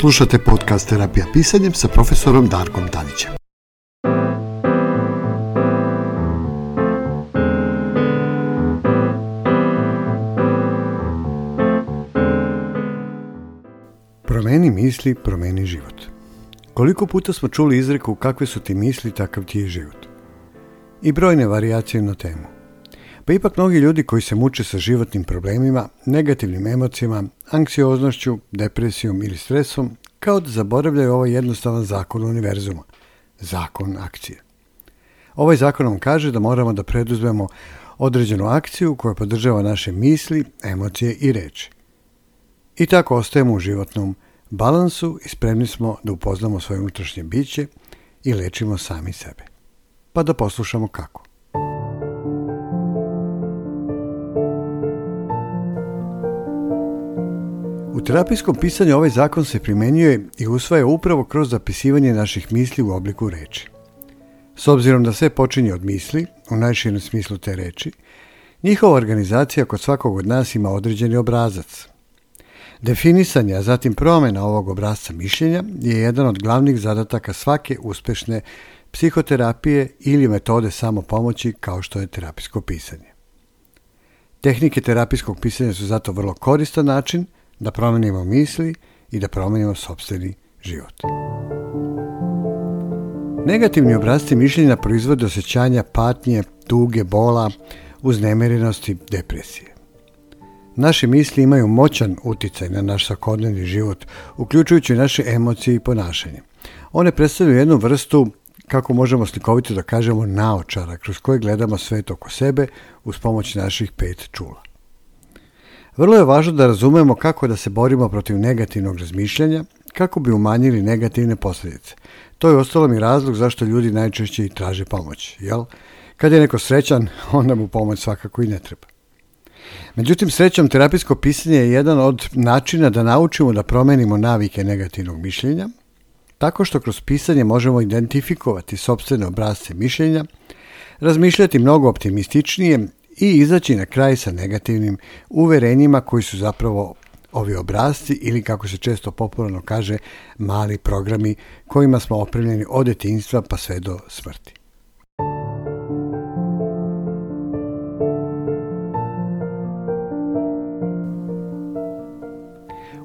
Slušate podcast Terapija pisanjem sa profesorom Darkom Tanićem. Promeni misli, promeni život. Koliko puta smo čuli izreku kakve su ti misli, takav ti je život. I brojne variacije na temu – Pa ipak mnogi ljudi koji se muče sa životnim problemima, negativnim emocijama, anksioznošću, depresijom ili stresom, kao da zaboravljaju ovaj jednostavan zakon univerzuma, zakon akcije. Ovaj zakon nam kaže da moramo da preduzmemo određenu akciju koja podržava naše misli, emocije i reči. I tako ostajemo u životnom balansu i spremni smo da upoznamo svoje unutrašnje biće i lečimo sami sebe. Pa da poslušamo kako. U terapijskom pisanju ovaj zakon se primenjuje i usvaja upravo kroz zapisivanje naših misli u obliku reči. S obzirom da sve počinje od misli, u najširem smislu te reči, njihova organizacija kod svakog od nas ima određeni obrazac. Definisanje, a zatim promena ovog obrazca mišljenja je jedan od glavnih zadataka svake uspešne psihoterapije ili metode samopomoći kao što je terapijsko pisanje. Tehnike terapijskog pisanja su zato vrlo koristan način – da promenimo misli i da promenimo sobstveni život. Negativni obrazci mišljenja proizvode osjećanja patnje, tuge, bola, uznemirenosti, depresije. Naše misli imaju moćan uticaj na naš svakodnevni život, uključujući naše emocije i ponašanje. One predstavljaju jednu vrstu, kako možemo slikovito da kažemo, naočara, kroz koje gledamo svet oko sebe uz pomoć naših pet čula. Vrlo je važno da razumemo kako da se borimo protiv negativnog razmišljanja, kako bi umanjili negativne posljedice. To je ostalo mi razlog zašto ljudi najčešće i traže pomoć, jel? Kad je neko srećan, onda mu pomoć svakako i ne treba. Međutim, srećom, terapijsko pisanje je jedan od načina da naučimo da promenimo navike negativnog mišljenja, tako što kroz pisanje možemo identifikovati sobstvene obrazce mišljenja, razmišljati mnogo optimističnije i izaći na kraj sa negativnim uverenjima koji su zapravo ovi obrazci ili kako se često popularno kaže mali programi kojima smo opremljeni od detinjstva pa sve do smrti.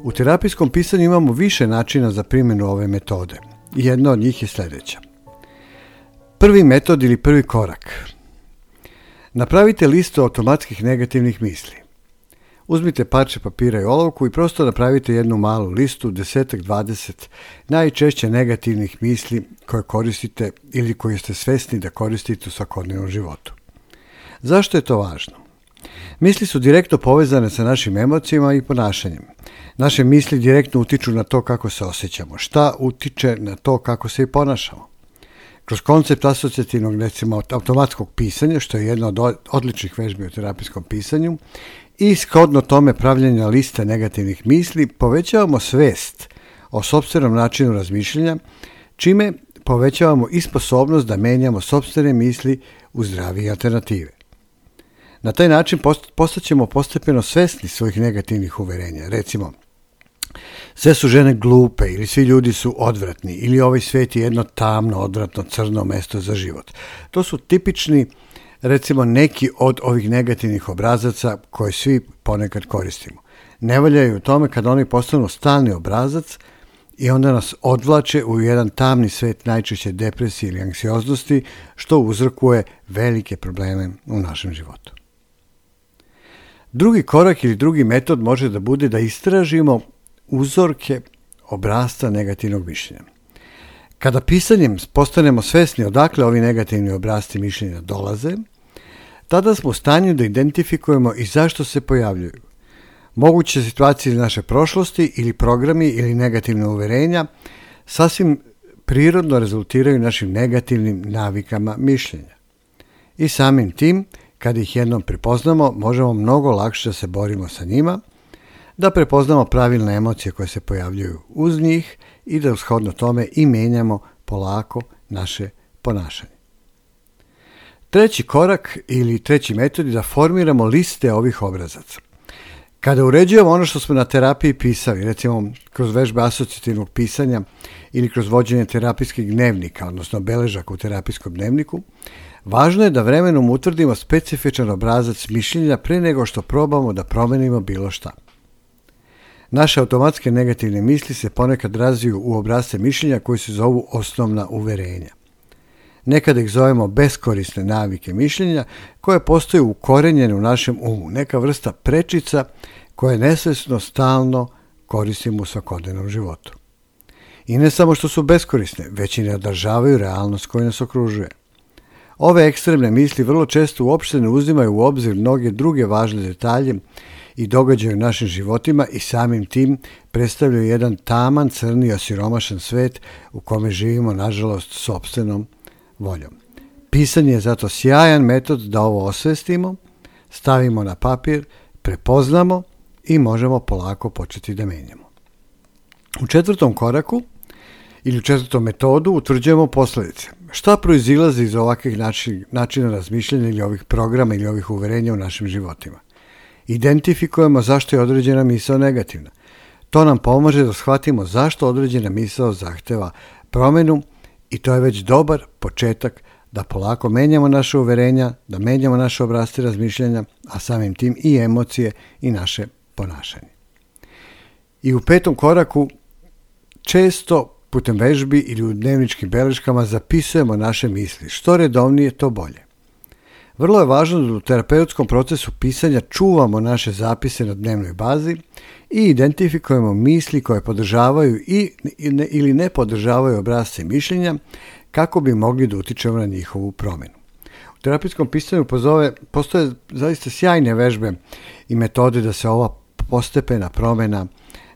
U terapijskom pisanju imamo više načina za primjenu ove metode. Jedna od njih je sljedeća. Prvi metod ili prvi korak Napravite listu automatskih negativnih misli. Uzmite parče papira i olovku i prosto napravite jednu malu listu, desetak, 20 najčešće negativnih misli koje koristite ili koje ste svesni da koristite u svakodnevnom životu. Zašto je to važno? Misli su direktno povezane sa našim emocijama i ponašanjem. Naše misli direktno utiču na to kako se osjećamo, šta utiče na to kako se i ponašamo. Kroz koncept asocijativnog, recimo, automatskog pisanja, što je jedna od odličnih vežbi u terapijskom pisanju, i shodno tome pravljenja liste negativnih misli, povećavamo svest o sobstvenom načinu razmišljanja, čime povećavamo i sposobnost da menjamo sobstvene misli u zdravije alternative. Na taj način postaćemo postepeno svesni svojih negativnih uverenja. Recimo, Sve su žene glupe ili svi ljudi su odvratni ili ovaj svet je jedno tamno, odvratno, crno mesto za život. To su tipični, recimo, neki od ovih negativnih obrazaca koje svi ponekad koristimo. Ne valjaju u tome kad oni postanu stalni obrazac i onda nas odvlače u jedan tamni svet najčešće depresije ili anksioznosti što uzrokuje velike probleme u našem životu. Drugi korak ili drugi metod može da bude da istražimo uzorke obrasta negativnog mišljenja. Kada pisanjem postanemo svesni odakle ovi negativni obrazci mišljenja dolaze, tada smo u stanju da identifikujemo i zašto se pojavljuju. Moguće situacije iz naše prošlosti ili programi ili negativne uverenja sasvim prirodno rezultiraju našim negativnim navikama mišljenja. I samim tim, kad ih jednom prepoznamo, možemo mnogo lakše da se borimo sa njima – da prepoznamo pravilne emocije koje se pojavljuju uz njih i da ushodno tome i menjamo polako naše ponašanje. Treći korak ili treći metod je da formiramo liste ovih obrazaca. Kada uređujemo ono što smo na terapiji pisali, recimo kroz vežbe asocijativnog pisanja ili kroz vođenje terapijskih dnevnika, odnosno beležaka u terapijskom dnevniku, važno je da vremenom utvrdimo specifičan obrazac mišljenja pre nego što probamo da promenimo bilo šta. Naše automatske negativne misli se ponekad razviju u obrazce mišljenja koji se zovu osnovna uverenja. Nekada ih zovemo beskorisne navike mišljenja koje postoje ukorenjene u našem umu, neka vrsta prečica koje nesvesno stalno koristimo u svakodnevnom životu. I ne samo što su beskorisne, već i ne održavaju realnost koja nas okružuje. Ove ekstremne misli vrlo često uopšte ne uzimaju u obzir mnoge druge važne detalje i događaje u našim životima i samim tim predstavljaju jedan taman, crni, osiromašan svet u kome živimo, nažalost, sobstvenom voljom. Pisanje je zato sjajan metod da ovo osvestimo, stavimo na papir, prepoznamo i možemo polako početi da menjamo. U četvrtom koraku ili u četvrtom metodu utvrđujemo posledice. Šta proizilazi iz ovakvih načina razmišljanja ili ovih programa ili ovih uverenja u našim životima? identifikujemo zašto je određena misao negativna. To nam pomaže da shvatimo zašto određena misao zahteva promenu i to je već dobar početak da polako menjamo naše uverenja, da menjamo naše obrazce razmišljanja, a samim tim i emocije i naše ponašanje. I u petom koraku često putem vežbi ili u dnevničkim beleškama zapisujemo naše misli. Što redovnije, to bolje. Vrlo je važno da u terapeutskom procesu pisanja čuvamo naše zapise na dnevnoj bazi i identifikujemo misli koje podržavaju i, ili ne podržavaju obrazce mišljenja kako bi mogli da utičemo na njihovu promenu. U terapijskom pisanju pozove, postoje zaista sjajne vežbe i metode da se ova postepena promena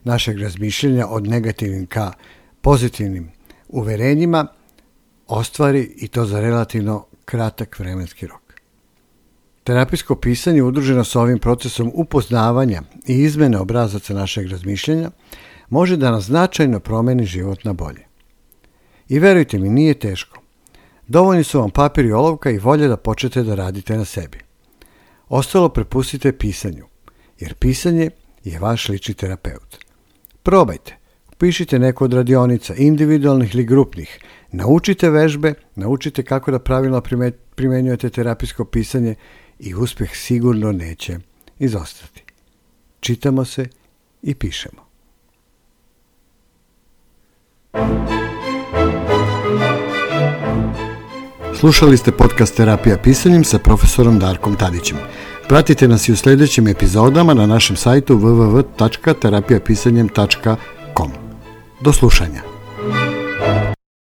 našeg razmišljenja od negativnim ka pozitivnim uverenjima ostvari i to za relativno kratak vremenski rok. Terapijsko pisanje udruženo sa ovim procesom upoznavanja i izmene obrazaca našeg razmišljanja može da nas značajno promeni život na bolje. I verujte mi, nije teško. Dovoljni su vam papir i olovka i volje da počnete da radite na sebi. Ostalo prepustite pisanju, jer pisanje je vaš lični terapeut. Probajte, upišite neku od radionica, individualnih ili grupnih, naučite vežbe, naučite kako da pravilno primenjujete terapijsko pisanje i uspeh sigurno neće izostati. Čitamo se i pišemo. Slušali ste podcast Terapija pisanjem sa profesorom Darkom Tadićem. Pratite nas i u sledećim epizodama na našem sajtu www.terapijapisanjem.com. Do slušanja.